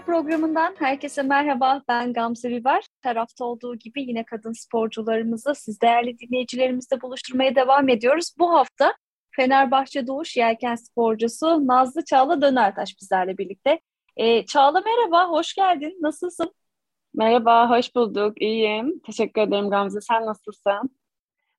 Spor programından herkese merhaba. Ben Gamze Biber. Tarafta olduğu gibi yine kadın sporcularımızı siz değerli dinleyicilerimizle buluşturmaya devam ediyoruz. Bu hafta Fenerbahçe Doğuş Yelken sporcusu Nazlı Çağla Dönertaş bizlerle birlikte. Ee, Çağla merhaba, hoş geldin. Nasılsın? Merhaba, hoş bulduk. İyiyim. Teşekkür ederim Gamze. Sen nasılsın?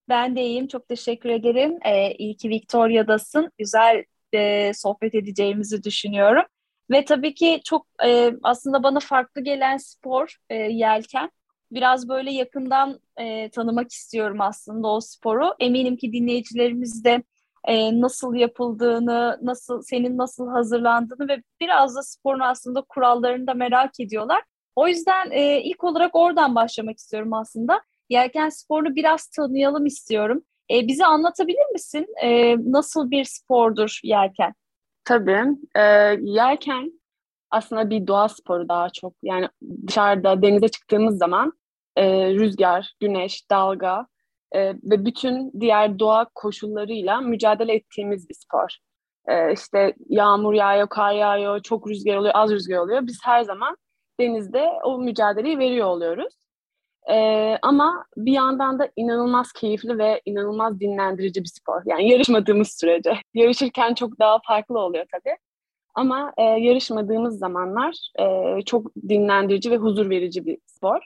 Ben de iyiyim. Çok teşekkür ederim. Ee, iyi ki Victoria'dasın. Güzel e, sohbet edeceğimizi düşünüyorum. Ve tabii ki çok e, aslında bana farklı gelen spor e, yelken. Biraz böyle yakından e, tanımak istiyorum aslında o sporu. Eminim ki dinleyicilerimiz de e, nasıl yapıldığını, nasıl senin nasıl hazırlandığını ve biraz da sporun aslında kurallarını da merak ediyorlar. O yüzden e, ilk olarak oradan başlamak istiyorum aslında. Yelken sporunu biraz tanıyalım istiyorum. E, bize anlatabilir misin? E, nasıl bir spordur yelken? Tabii. E, yelken aslında bir doğa sporu daha çok. Yani dışarıda denize çıktığımız zaman e, rüzgar, güneş, dalga e, ve bütün diğer doğa koşullarıyla mücadele ettiğimiz bir spor. E, işte yağmur yağıyor, kar yağıyor, çok rüzgar oluyor, az rüzgar oluyor. Biz her zaman denizde o mücadeleyi veriyor oluyoruz. Ee, ama bir yandan da inanılmaz keyifli ve inanılmaz dinlendirici bir spor. Yani yarışmadığımız sürece. Yarışırken çok daha farklı oluyor tabii. Ama e, yarışmadığımız zamanlar e, çok dinlendirici ve huzur verici bir spor.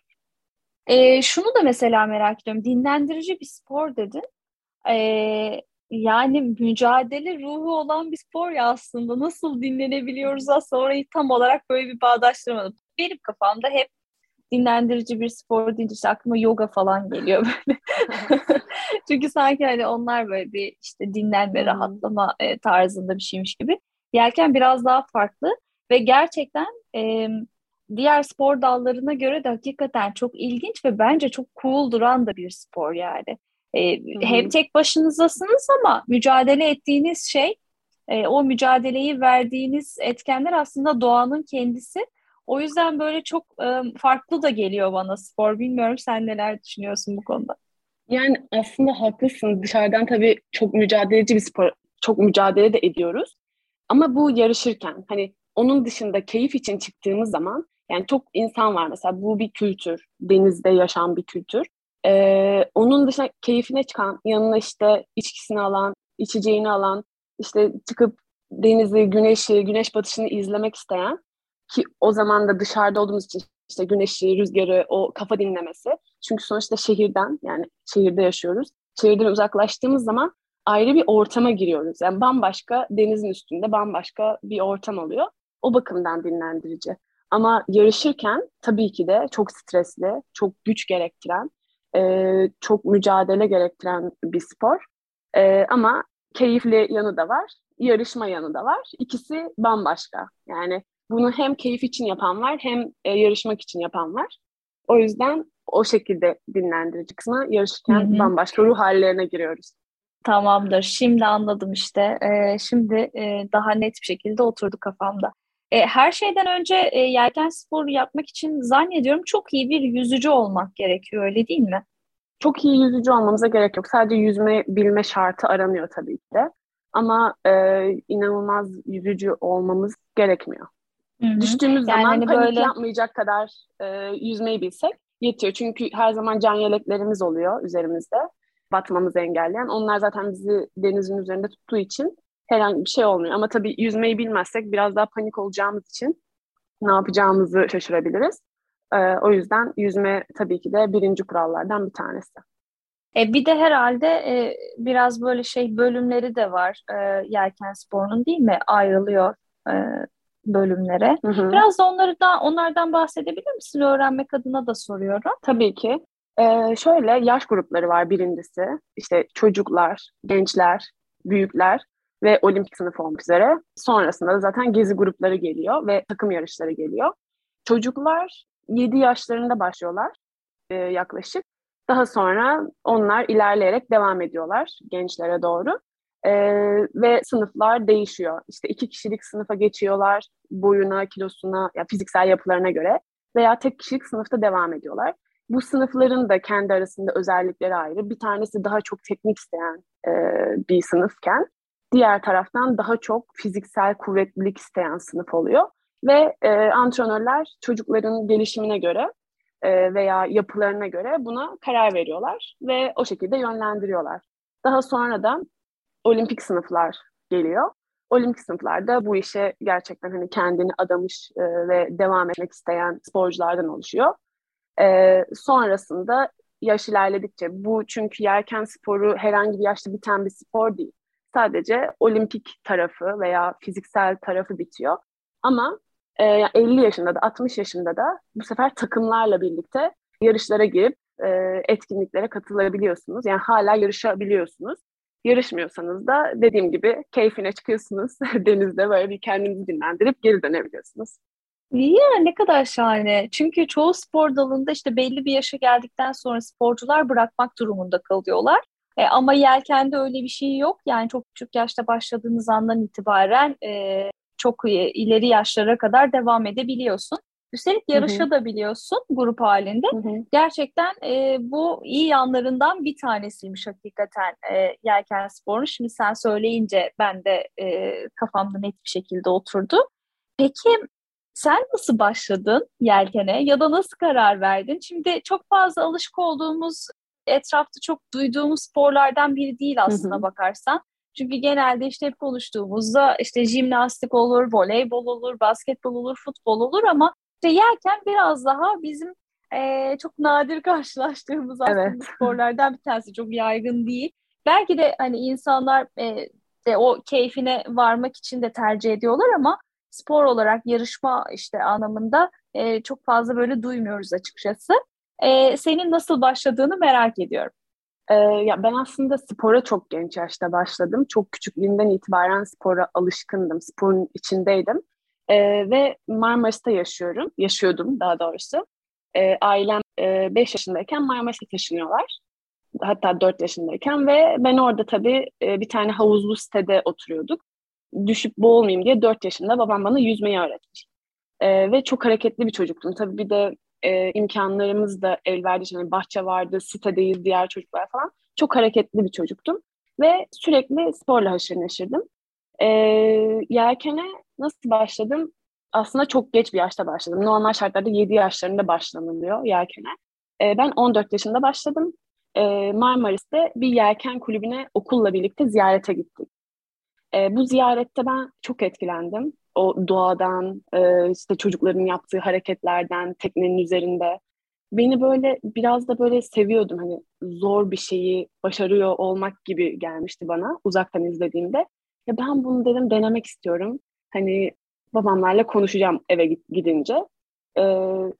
E, şunu da mesela merak ediyorum. Dinlendirici bir spor dedin. E, yani mücadele ruhu olan bir spor ya aslında. Nasıl dinlenebiliyoruz aslında orayı tam olarak böyle bir bağdaştıramadım. Benim kafamda hep dinlendirici bir spor deyince işte aklıma yoga falan geliyor böyle. Çünkü sanki hani onlar böyle bir işte dinlenme, rahatlama e, tarzında bir şeymiş gibi. Yelken biraz daha farklı ve gerçekten e, diğer spor dallarına göre de hakikaten çok ilginç ve bence çok cool duran da bir spor yani. E, hem tek başınızdasınız ama mücadele ettiğiniz şey, e, o mücadeleyi verdiğiniz etkenler aslında doğanın kendisi o yüzden böyle çok e, farklı da geliyor bana spor. Bilmiyorum sen neler düşünüyorsun bu konuda? Yani aslında haklısın. Dışarıdan tabii çok mücadeleci bir spor. Çok mücadele de ediyoruz. Ama bu yarışırken hani onun dışında keyif için çıktığımız zaman yani çok insan var mesela bu bir kültür. Denizde yaşayan bir kültür. Ee, onun dışında keyfine çıkan, yanına işte içkisini alan, içeceğini alan, işte çıkıp denizi, güneşi, güneş batışını izlemek isteyen ki o zaman da dışarıda olduğumuz için işte güneşi, rüzgarı, o kafa dinlemesi. Çünkü sonuçta şehirden yani şehirde yaşıyoruz. Şehirden uzaklaştığımız zaman ayrı bir ortama giriyoruz. Yani bambaşka denizin üstünde bambaşka bir ortam oluyor. O bakımdan dinlendirici. Ama yarışırken tabii ki de çok stresli, çok güç gerektiren, e, çok mücadele gerektiren bir spor. E, ama keyifli yanı da var, yarışma yanı da var. İkisi bambaşka. Yani bunu hem keyif için yapan var hem e, yarışmak için yapan var. O yüzden o şekilde dinlendirici kısmı yarışırken Hı-hı. bambaşka ruh hallerine giriyoruz. Tamamdır. Şimdi anladım işte. Ee, şimdi e, daha net bir şekilde oturdu kafamda. E, her şeyden önce e, yelken sporu yapmak için zannediyorum çok iyi bir yüzücü olmak gerekiyor öyle değil mi? Çok iyi yüzücü olmamıza gerek yok. Sadece yüzme bilme şartı aranıyor tabii ki de. Ama e, inanılmaz yüzücü olmamız gerekmiyor. Hı-hı. Düştüğümüz yani zaman hani panik böyle... yapmayacak kadar e, yüzmeyi bilsek yetiyor. Çünkü her zaman can yeleklerimiz oluyor üzerimizde. Batmamızı engelleyen. Onlar zaten bizi denizin üzerinde tuttuğu için herhangi bir şey olmuyor. Ama tabii yüzmeyi bilmezsek biraz daha panik olacağımız için ne yapacağımızı şaşırabiliriz. E, o yüzden yüzme tabii ki de birinci kurallardan bir tanesi. E, bir de herhalde e, biraz böyle şey bölümleri de var e, yelken sporunun değil mi? Ayrılıyor e, bölümlere. Hı hı. Biraz da onları da onlardan bahsedebilir misin? Öğrenmek adına da soruyorum. Tabii ki. Ee, şöyle yaş grupları var birincisi. İşte çocuklar, gençler, büyükler ve olimpik sınıf olmak üzere. Sonrasında da zaten gezi grupları geliyor ve takım yarışları geliyor. Çocuklar 7 yaşlarında başlıyorlar e, yaklaşık. Daha sonra onlar ilerleyerek devam ediyorlar gençlere doğru. Ee, ve sınıflar değişiyor. İşte iki kişilik sınıfa geçiyorlar boyuna, kilosuna, ya fiziksel yapılarına göre veya tek kişilik sınıfta devam ediyorlar. Bu sınıfların da kendi arasında özellikleri ayrı. Bir tanesi daha çok teknik isteyen e, bir sınıfken diğer taraftan daha çok fiziksel kuvvetlilik isteyen sınıf oluyor. Ve e, antrenörler çocukların gelişimine göre e, veya yapılarına göre buna karar veriyorlar ve o şekilde yönlendiriyorlar. Daha sonra da olimpik sınıflar geliyor. Olimpik sınıflarda bu işe gerçekten hani kendini adamış e, ve devam etmek isteyen sporculardan oluşuyor. E, sonrasında yaş ilerledikçe bu çünkü yelken sporu herhangi bir yaşta biten bir spor değil. Sadece olimpik tarafı veya fiziksel tarafı bitiyor. Ama e, 50 yaşında da 60 yaşında da bu sefer takımlarla birlikte yarışlara girip e, etkinliklere katılabiliyorsunuz. Yani hala yarışabiliyorsunuz. Yarışmıyorsanız da dediğim gibi keyfine çıkıyorsunuz. Denizde böyle bir kendinizi dinlendirip geri dönebiliyorsunuz. Ya ne kadar şahane. Çünkü çoğu spor dalında işte belli bir yaşa geldikten sonra sporcular bırakmak durumunda kalıyorlar. E, ama yelkende öyle bir şey yok. Yani çok küçük yaşta başladığınız andan itibaren e, çok ileri yaşlara kadar devam edebiliyorsun. Üstelik yarışa da biliyorsun grup halinde. Hı hı. Gerçekten e, bu iyi yanlarından bir tanesiymiş hakikaten e, yelken sporunu. Şimdi sen söyleyince ben de e, kafamda net bir şekilde oturdu. Peki sen nasıl başladın yelkene ya da nasıl karar verdin? Şimdi çok fazla alışık olduğumuz, etrafta çok duyduğumuz sporlardan biri değil aslında hı hı. bakarsan. Çünkü genelde işte hep konuştuğumuzda işte jimnastik olur, voleybol olur, basketbol olur, futbol olur ama işte yelken biraz daha bizim e, çok nadir karşılaştığımız aslında evet. sporlardan bir tanesi. Çok yaygın değil. Belki de hani insanlar e, de o keyfine varmak için de tercih ediyorlar ama spor olarak yarışma işte anlamında e, çok fazla böyle duymuyoruz açıkçası. E, senin nasıl başladığını merak ediyorum. Ee, ya ben aslında spora çok genç yaşta başladım. Çok küçüklüğümden itibaren spora alışkındım. Sporun içindeydim. Ee, ve Marmaris'te yaşıyorum. Yaşıyordum daha doğrusu. Ee, ailem 5 e, yaşındayken Marmaris'e taşınıyorlar. Hatta 4 yaşındayken ve ben orada tabii e, bir tane havuzlu sitede oturuyorduk. Düşüp boğulmayayım diye 4 yaşında babam bana yüzmeyi öğretmiş. Ee, ve çok hareketli bir çocuktum. Tabii bir de e, imkanlarımız da el verdi. Yani bahçe vardı, sitedeyiz, diğer çocuklar falan. Çok hareketli bir çocuktum. Ve sürekli sporla haşır neşirdim. E, yelkene nasıl başladım? Aslında çok geç bir yaşta başladım. Normal şartlarda 7 yaşlarında başlanılıyor yelkene. E, ben 14 yaşında başladım. E, Marmaris'te bir yelken kulübüne okulla birlikte ziyarete gittik. E, bu ziyarette ben çok etkilendim o doğadan, e, işte çocukların yaptığı hareketlerden, teknenin üzerinde. Beni böyle biraz da böyle seviyordum hani zor bir şeyi başarıyor olmak gibi gelmişti bana uzaktan izlediğimde. Ya ben bunu dedim denemek istiyorum. Hani babamlarla konuşacağım eve gidince. Ee,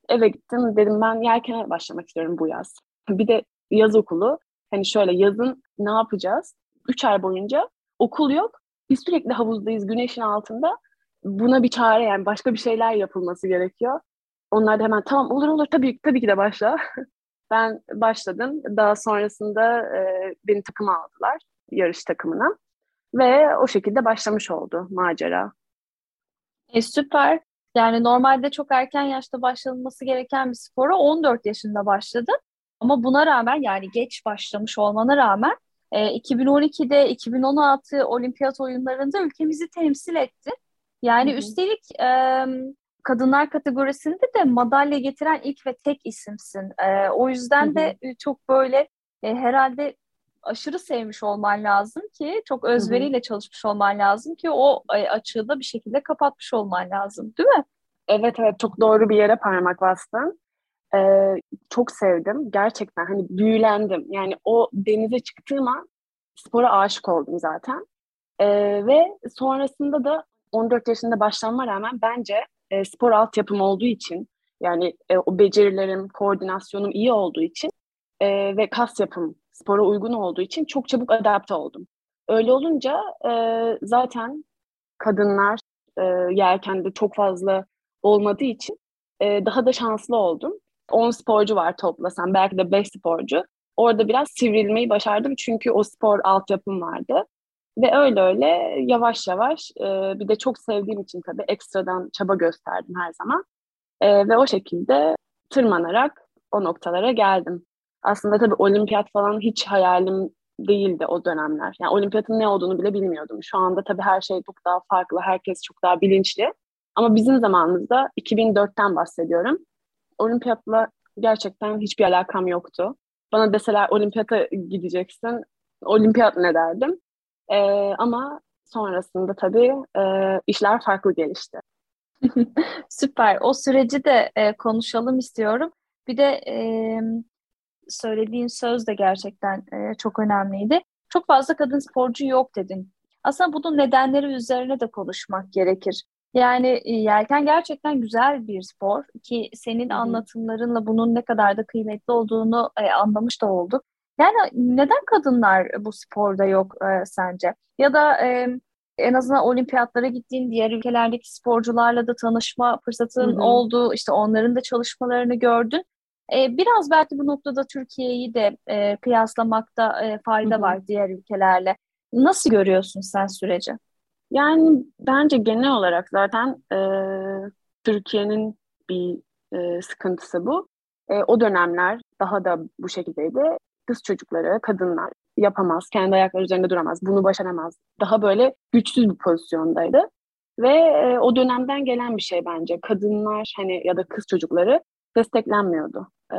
eve gittim dedim ben yelkene başlamak istiyorum bu yaz. Bir de yaz okulu. Hani şöyle yazın ne yapacağız? Üç ay boyunca okul yok. Biz sürekli havuzdayız güneşin altında buna bir çare yani başka bir şeyler yapılması gerekiyor. Onlar da hemen tamam olur olur tabii tabii ki de başla. ben başladım. Daha sonrasında e, beni takıma aldılar yarış takımına ve o şekilde başlamış oldu macera. E, süper. Yani normalde çok erken yaşta başlanması gereken bir spora 14 yaşında başladı. Ama buna rağmen yani geç başlamış olmana rağmen e, 2012'de 2016 olimpiyat oyunlarında ülkemizi temsil etti. Yani Hı-hı. üstelik e, kadınlar kategorisinde de madalya getiren ilk ve tek isimsin. E, o yüzden Hı-hı. de çok böyle e, herhalde aşırı sevmiş olman lazım ki çok özveriyle Hı-hı. çalışmış olman lazım ki o açığı da bir şekilde kapatmış olman lazım değil mi? Evet evet çok doğru bir yere parmak bastın. Ee, çok sevdim. Gerçekten hani büyülendim. Yani o denize çıktığım an spora aşık oldum zaten. Ee, ve sonrasında da 14 yaşında başlanma rağmen bence e, spor altyapım olduğu için yani e, o becerilerim, koordinasyonum iyi olduğu için e, ve kas yapım spora uygun olduğu için çok çabuk adapte oldum. Öyle olunca e, zaten kadınlar e, yelkende çok fazla olmadığı için e, daha da şanslı oldum. 10 sporcu var toplasam belki de 5 sporcu. Orada biraz sivrilmeyi başardım çünkü o spor altyapım vardı. Ve öyle öyle yavaş yavaş e, bir de çok sevdiğim için tabii ekstradan çaba gösterdim her zaman. E, ve o şekilde tırmanarak o noktalara geldim. Aslında tabii olimpiyat falan hiç hayalim değildi o dönemler. Yani olimpiyatın ne olduğunu bile bilmiyordum. Şu anda tabii her şey çok daha farklı, herkes çok daha bilinçli. Ama bizim zamanımızda 2004'ten bahsediyorum. Olimpiyatla gerçekten hiçbir alakam yoktu. Bana deseler olimpiyata gideceksin, olimpiyat ne derdim. E, ama sonrasında tabii e, işler farklı gelişti. Süper. O süreci de e, konuşalım istiyorum. Bir de e, söylediğin söz de gerçekten e, çok önemliydi. Çok fazla kadın sporcu yok dedin. Aslında bunun nedenleri üzerine de konuşmak gerekir. Yani e, yelken gerçekten güzel bir spor ki senin Hı-hı. anlatımlarınla bunun ne kadar da kıymetli olduğunu e, anlamış da olduk. Yani neden kadınlar bu sporda yok e, sence? Ya da e, en azından olimpiyatlara gittiğin diğer ülkelerdeki sporcularla da tanışma fırsatın Hı-hı. oldu. İşte onların da çalışmalarını gördün. E, biraz belki bu noktada Türkiye'yi de e, kıyaslamakta e, fayda Hı-hı. var diğer ülkelerle. Nasıl görüyorsun sen süreci? Yani bence genel olarak zaten e, Türkiye'nin bir e, sıkıntısı bu. E, o dönemler daha da bu şekildeydi. Kız çocukları, kadınlar yapamaz, kendi ayakları üzerinde duramaz, bunu başaramaz. Daha böyle güçsüz bir pozisyondaydı. Ve e, o dönemden gelen bir şey bence. Kadınlar hani ya da kız çocukları desteklenmiyordu. E,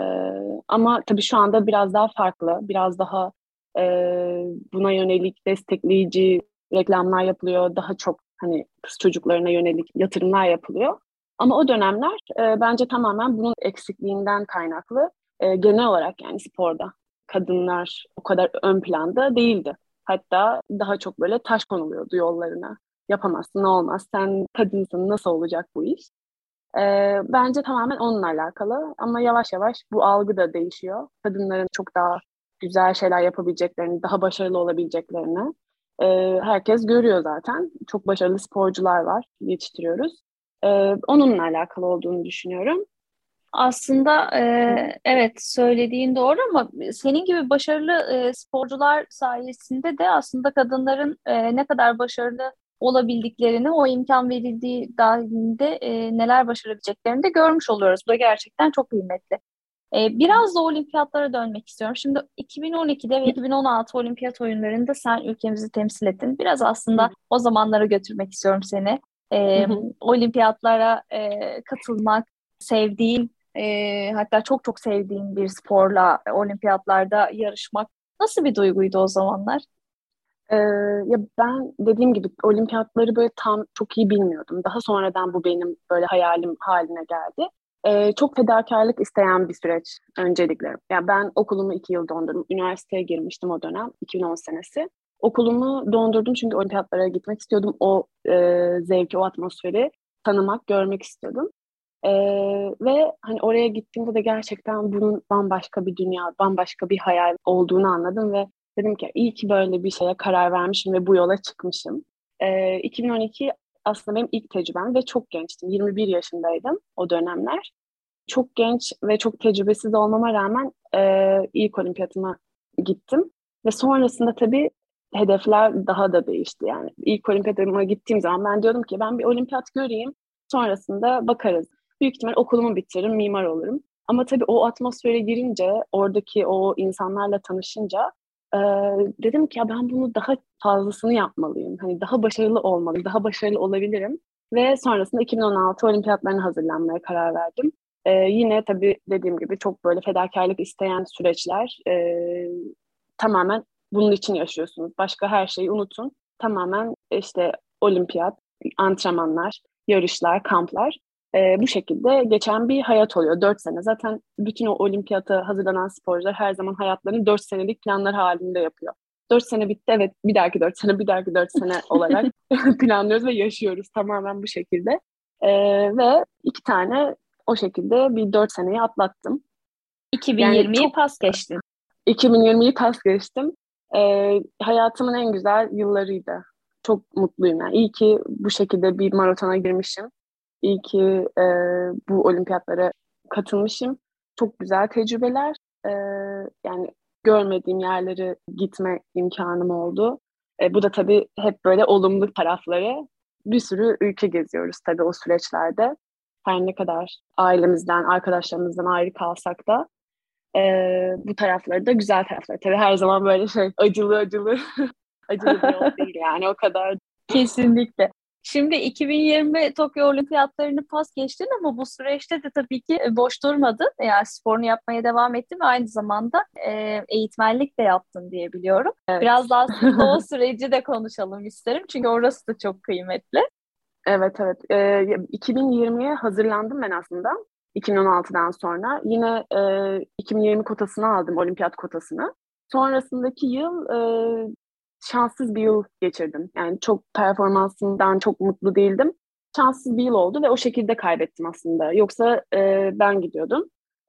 ama tabii şu anda biraz daha farklı, biraz daha e, buna yönelik destekleyici reklamlar yapılıyor. Daha çok hani kız çocuklarına yönelik yatırımlar yapılıyor. Ama o dönemler e, bence tamamen bunun eksikliğinden kaynaklı. E, genel olarak yani sporda kadınlar o kadar ön planda değildi. Hatta daha çok böyle taş konuluyordu yollarına. Yapamazsın, ne olmaz, sen kadınsın, nasıl olacak bu iş? Ee, bence tamamen onunla alakalı ama yavaş yavaş bu algı da değişiyor. Kadınların çok daha güzel şeyler yapabileceklerini, daha başarılı olabileceklerini e, herkes görüyor zaten. Çok başarılı sporcular var, yetiştiriyoruz. E, onunla alakalı olduğunu düşünüyorum. Aslında e, evet söylediğin doğru ama senin gibi başarılı e, sporcular sayesinde de aslında kadınların e, ne kadar başarılı olabildiklerini, o imkan verildiği dahilinde e, neler başarabileceklerini de görmüş oluyoruz. Bu da gerçekten çok kıymetli. E, biraz da olimpiyatlara dönmek istiyorum. Şimdi 2012'de ve 2016 olimpiyat oyunlarında sen ülkemizi temsil ettin. Biraz aslında o zamanlara götürmek istiyorum seni. E, olimpiyatlara e, katılmak, sevdiğin e, hatta çok çok sevdiğim bir sporla olimpiyatlarda yarışmak nasıl bir duyguydu o zamanlar? Ee, ya ben dediğim gibi olimpiyatları böyle tam çok iyi bilmiyordum. Daha sonradan bu benim böyle hayalim haline geldi. Ee, çok fedakarlık isteyen bir süreç öncelikle. Yani ben okulumu iki yıl dondurdum. Üniversiteye girmiştim o dönem, 2010 senesi. Okulumu dondurdum çünkü olimpiyatlara gitmek istiyordum. O e, zevki, o atmosferi tanımak, görmek istiyordum. Ee, ve hani oraya gittiğimde de gerçekten bunun bambaşka bir dünya, bambaşka bir hayal olduğunu anladım ve dedim ki iyi ki böyle bir şeye karar vermişim ve bu yola çıkmışım. Ee, 2012 aslında benim ilk tecrübem ve çok gençtim. 21 yaşındaydım o dönemler. Çok genç ve çok tecrübesiz olmama rağmen e, ilk olimpiyatıma gittim. Ve sonrasında tabii hedefler daha da değişti. Yani ilk olimpiyatıma gittiğim zaman ben diyordum ki ben bir olimpiyat göreyim. Sonrasında bakarız büyük ihtimal okulumu bitiririm, mimar olurum. Ama tabii o atmosfere girince, oradaki o insanlarla tanışınca e, dedim ki ya ben bunu daha fazlasını yapmalıyım. Hani daha başarılı olmalıyım, daha başarılı olabilirim. Ve sonrasında 2016 olimpiyatlarına hazırlanmaya karar verdim. E, yine tabii dediğim gibi çok böyle fedakarlık isteyen süreçler e, tamamen bunun için yaşıyorsunuz. Başka her şeyi unutun. Tamamen işte olimpiyat, antrenmanlar, yarışlar, kamplar e, bu şekilde geçen bir hayat oluyor. Dört sene. Zaten bütün o olimpiyata hazırlanan sporcular her zaman hayatlarını dört senelik planlar halinde yapıyor. Dört sene bitti evet bir dahaki dört sene bir dahaki dört sene olarak planlıyoruz ve yaşıyoruz tamamen bu şekilde. E, ve iki tane o şekilde bir dört seneyi atlattım. 2020'yi yani çok, pas geçtin. 2020'yi pas geçtim. E, hayatımın en güzel yıllarıydı. Çok mutluyum yani. İyi ki bu şekilde bir maratona girmişim. İyi ki e, bu olimpiyatlara katılmışım. Çok güzel tecrübeler. E, yani görmediğim yerlere gitme imkanım oldu. E, bu da tabii hep böyle olumlu tarafları. Bir sürü ülke geziyoruz tabii o süreçlerde. Her ne kadar ailemizden, arkadaşlarımızdan ayrı kalsak da e, bu tarafları da güzel tarafları. Tabii her zaman böyle şey acılı acılı acılı bir yol değil yani o kadar. Kesinlikle. Şimdi 2020 Tokyo Olimpiyatlarını pas geçtin ama bu süreçte de tabii ki e, boş durmadın. Yani sporunu yapmaya devam ettin ve aynı zamanda e, eğitmenlik de yaptın diye biliyorum. Evet. Biraz daha o süreci de konuşalım isterim. Çünkü orası da çok kıymetli. Evet evet. E, 2020'ye hazırlandım ben aslında. 2016'dan sonra. Yine e, 2020 kotasını aldım, olimpiyat kotasını. Sonrasındaki yıl e, şanssız bir yıl geçirdim. Yani çok performansından çok mutlu değildim. Şanssız bir yıl oldu ve o şekilde kaybettim aslında. Yoksa e, ben gidiyordum.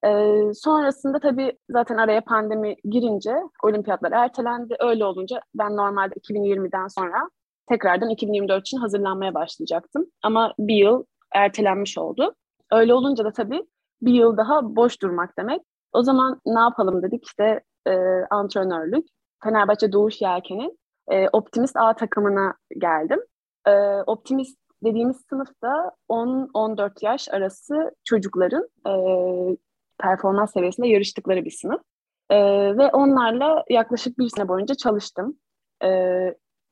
E, sonrasında tabii zaten araya pandemi girince olimpiyatlar ertelendi. Öyle olunca ben normalde 2020'den sonra tekrardan 2024 için hazırlanmaya başlayacaktım. Ama bir yıl ertelenmiş oldu. Öyle olunca da tabii bir yıl daha boş durmak demek. O zaman ne yapalım dedik işte e, antrenörlük. Fenerbahçe Doğuş Yelken'in e, Optimist A takımına geldim. E, Optimist dediğimiz sınıfta 10-14 yaş arası çocukların e, performans seviyesinde yarıştıkları bir sınıf. E, ve onlarla yaklaşık bir sene boyunca çalıştım. E,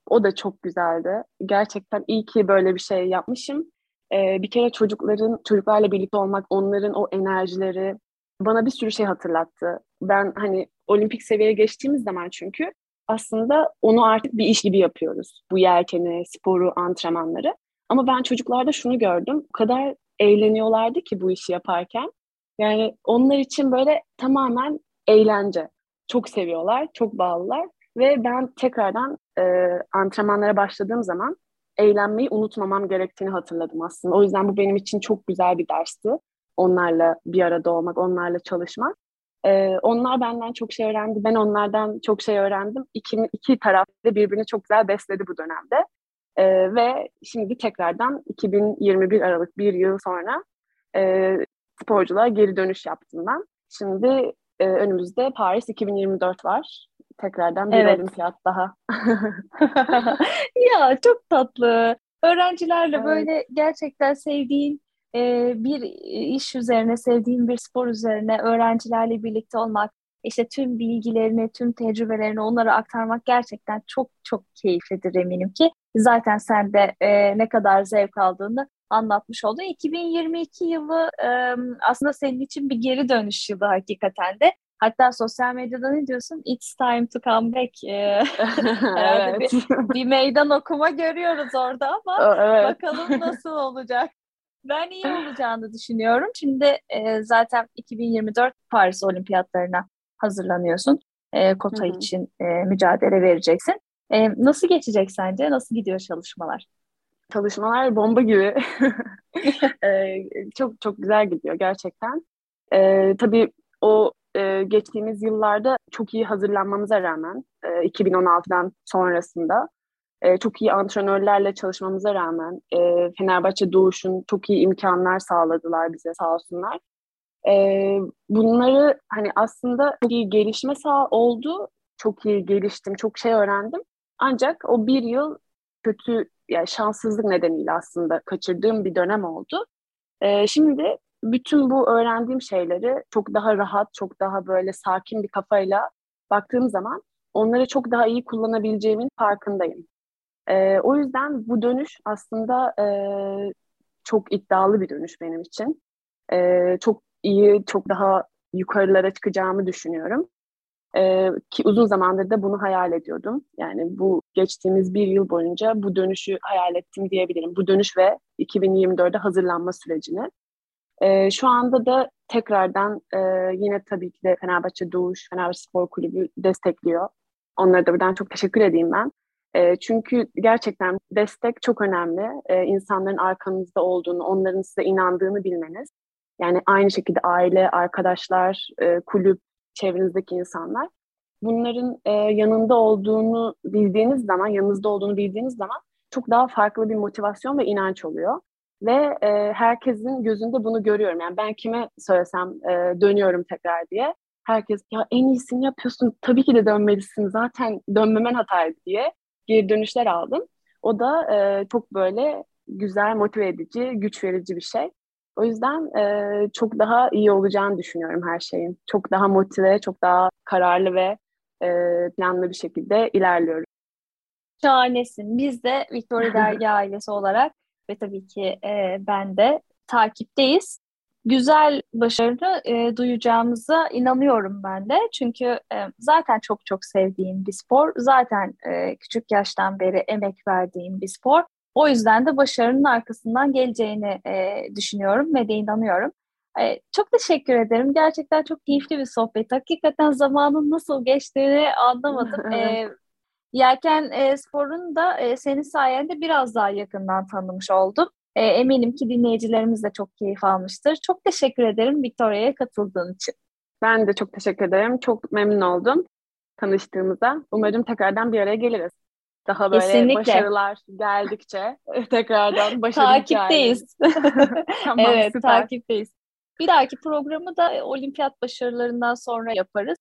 o da çok güzeldi. Gerçekten iyi ki böyle bir şey yapmışım. E, bir kere çocukların, çocuklarla birlikte olmak, onların o enerjileri bana bir sürü şey hatırlattı. Ben hani olimpik seviyeye geçtiğimiz zaman çünkü aslında onu artık bir iş gibi yapıyoruz. Bu yelkeni, sporu, antrenmanları. Ama ben çocuklarda şunu gördüm. O kadar eğleniyorlardı ki bu işi yaparken. Yani onlar için böyle tamamen eğlence. Çok seviyorlar, çok bağlılar. Ve ben tekrardan e, antrenmanlara başladığım zaman eğlenmeyi unutmamam gerektiğini hatırladım aslında. O yüzden bu benim için çok güzel bir dersti. Onlarla bir arada olmak, onlarla çalışmak. Ee, onlar benden çok şey öğrendi, ben onlardan çok şey öğrendim. İki, iki taraf da birbirini çok güzel besledi bu dönemde. Ee, ve şimdi tekrardan 2021 Aralık bir yıl sonra e, sporculuğa geri dönüş yaptım ben. Şimdi e, önümüzde Paris 2024 var. Tekrardan bir evet. olimpiyat daha. ya çok tatlı. Öğrencilerle evet. böyle gerçekten sevdiğin e, bir iş üzerine, sevdiğin bir spor üzerine öğrencilerle birlikte olmak, işte tüm bilgilerini, tüm tecrübelerini onlara aktarmak gerçekten çok çok keyiflidir eminim ki. Zaten sen de e, ne kadar zevk aldığını anlatmış oldun. 2022 yılı e, aslında senin için bir geri dönüş yılı hakikaten de. Hatta sosyal medyada ne diyorsun? It's time to come back. Ee, herhalde evet. bir, bir meydan okuma görüyoruz orada ama evet. bakalım nasıl olacak. Ben iyi olacağını düşünüyorum. Şimdi e, zaten 2024 Paris Olimpiyatlarına hazırlanıyorsun. E, kota Hı-hı. için e, mücadele vereceksin. E, nasıl geçecek sence? Nasıl gidiyor çalışmalar? Çalışmalar bomba gibi. e, çok çok güzel gidiyor gerçekten. E, tabii o e, geçtiğimiz yıllarda çok iyi hazırlanmamıza rağmen e, 2016'dan sonrasında e, çok iyi antrenörlerle çalışmamıza rağmen e, Fenerbahçe Doğuş'un çok iyi imkanlar sağladılar bize sağ olsunlar. E, bunları hani aslında çok iyi gelişme sağ oldu. Çok iyi geliştim, çok şey öğrendim. Ancak o bir yıl kötü yani şanssızlık nedeniyle aslında kaçırdığım bir dönem oldu. E, şimdi bütün bu öğrendiğim şeyleri çok daha rahat, çok daha böyle sakin bir kafayla baktığım zaman onları çok daha iyi kullanabileceğimin farkındayım. E, o yüzden bu dönüş aslında e, çok iddialı bir dönüş benim için. E, çok iyi, çok daha yukarılara çıkacağımı düşünüyorum. Ee, ki uzun zamandır da bunu hayal ediyordum. Yani bu geçtiğimiz bir yıl boyunca bu dönüşü hayal ettim diyebilirim. Bu dönüş ve 2024'de hazırlanma sürecini. Ee, şu anda da tekrardan e, yine tabii ki de Fenerbahçe Doğuş, Fenerbahçe Spor Kulübü destekliyor. Onlara da buradan çok teşekkür edeyim ben. E, çünkü gerçekten destek çok önemli. E, insanların arkanızda olduğunu, onların size inandığını bilmeniz. Yani aynı şekilde aile, arkadaşlar, e, kulüp, çevrenizdeki insanlar. Bunların e, yanında olduğunu bildiğiniz zaman, yanınızda olduğunu bildiğiniz zaman çok daha farklı bir motivasyon ve inanç oluyor. Ve e, herkesin gözünde bunu görüyorum. Yani ben kime söylesem dönüyorum tekrar diye. Herkes ya en iyisini yapıyorsun tabii ki de dönmelisin zaten dönmemen hataydı diye geri dönüşler aldım. O da e, çok böyle güzel, motive edici, güç verici bir şey. O yüzden e, çok daha iyi olacağını düşünüyorum her şeyin. Çok daha motive, çok daha kararlı ve e, planlı bir şekilde ilerliyorum. Şahanesin. Biz de Victoria Dergi ailesi olarak ve tabii ki e, ben de takipteyiz. Güzel başarı e, duyacağımıza inanıyorum ben de. Çünkü e, zaten çok çok sevdiğim bir spor. Zaten e, küçük yaştan beri emek verdiğim bir spor. O yüzden de başarının arkasından geleceğini e, düşünüyorum ve de inanıyorum. E, çok teşekkür ederim. Gerçekten çok keyifli bir sohbet. Hakikaten zamanın nasıl geçtiğini anlamadım. e, Yelken e, sporunu da e, senin sayende biraz daha yakından tanımış oldum. E, eminim ki dinleyicilerimiz de çok keyif almıştır. Çok teşekkür ederim Victoria'ya katıldığın için. Ben de çok teşekkür ederim. Çok memnun oldum tanıştığımıza. Umarım tekrardan bir araya geliriz. Daha böyle Kesinlikle. başarılar geldikçe tekrardan başarı Takipteyiz. tamam, evet, süper. takipteyiz. Bir dahaki programı da olimpiyat başarılarından sonra yaparız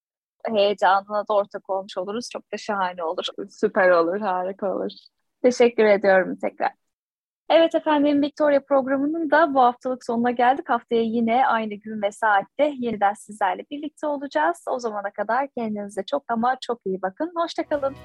heyecanına da ortak olmuş oluruz. Çok da şahane olur. Süper olur, harika olur. Teşekkür ediyorum tekrar. Evet efendim Victoria programının da bu haftalık sonuna geldik. Haftaya yine aynı gün ve saatte yeniden sizlerle birlikte olacağız. O zamana kadar kendinize çok ama çok iyi bakın. Hoşçakalın.